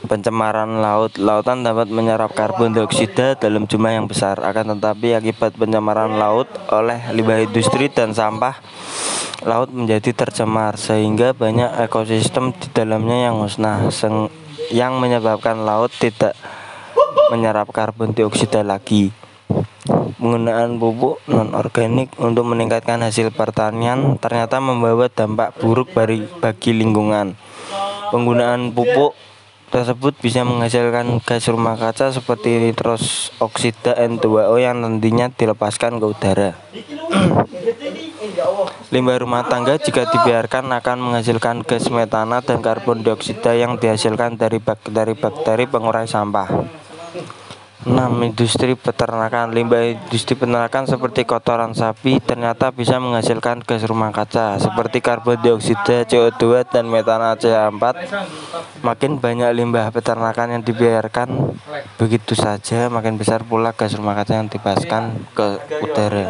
Pencemaran laut Lautan dapat menyerap karbon dioksida dalam jumlah yang besar. Akan tetapi, akibat pencemaran laut oleh limbah industri dan sampah, laut menjadi tercemar sehingga banyak ekosistem di dalamnya yang musnah, yang menyebabkan laut tidak menyerap karbon dioksida lagi. Penggunaan pupuk non-organik untuk meningkatkan hasil pertanian ternyata membawa dampak buruk bagi lingkungan. Penggunaan pupuk tersebut bisa menghasilkan gas rumah kaca seperti nitrous oksida N2O yang nantinya dilepaskan ke udara. Limbah rumah tangga jika dibiarkan akan menghasilkan gas metana dan karbon dioksida yang dihasilkan dari bakteri-bakteri pengurai sampah. 6. Industri peternakan Limbah industri peternakan seperti kotoran sapi ternyata bisa menghasilkan gas rumah kaca seperti karbon dioksida, CO2, dan metana CH4. Makin banyak limbah peternakan yang dibiarkan begitu saja, makin besar pula gas rumah kaca yang dilepaskan ke udara.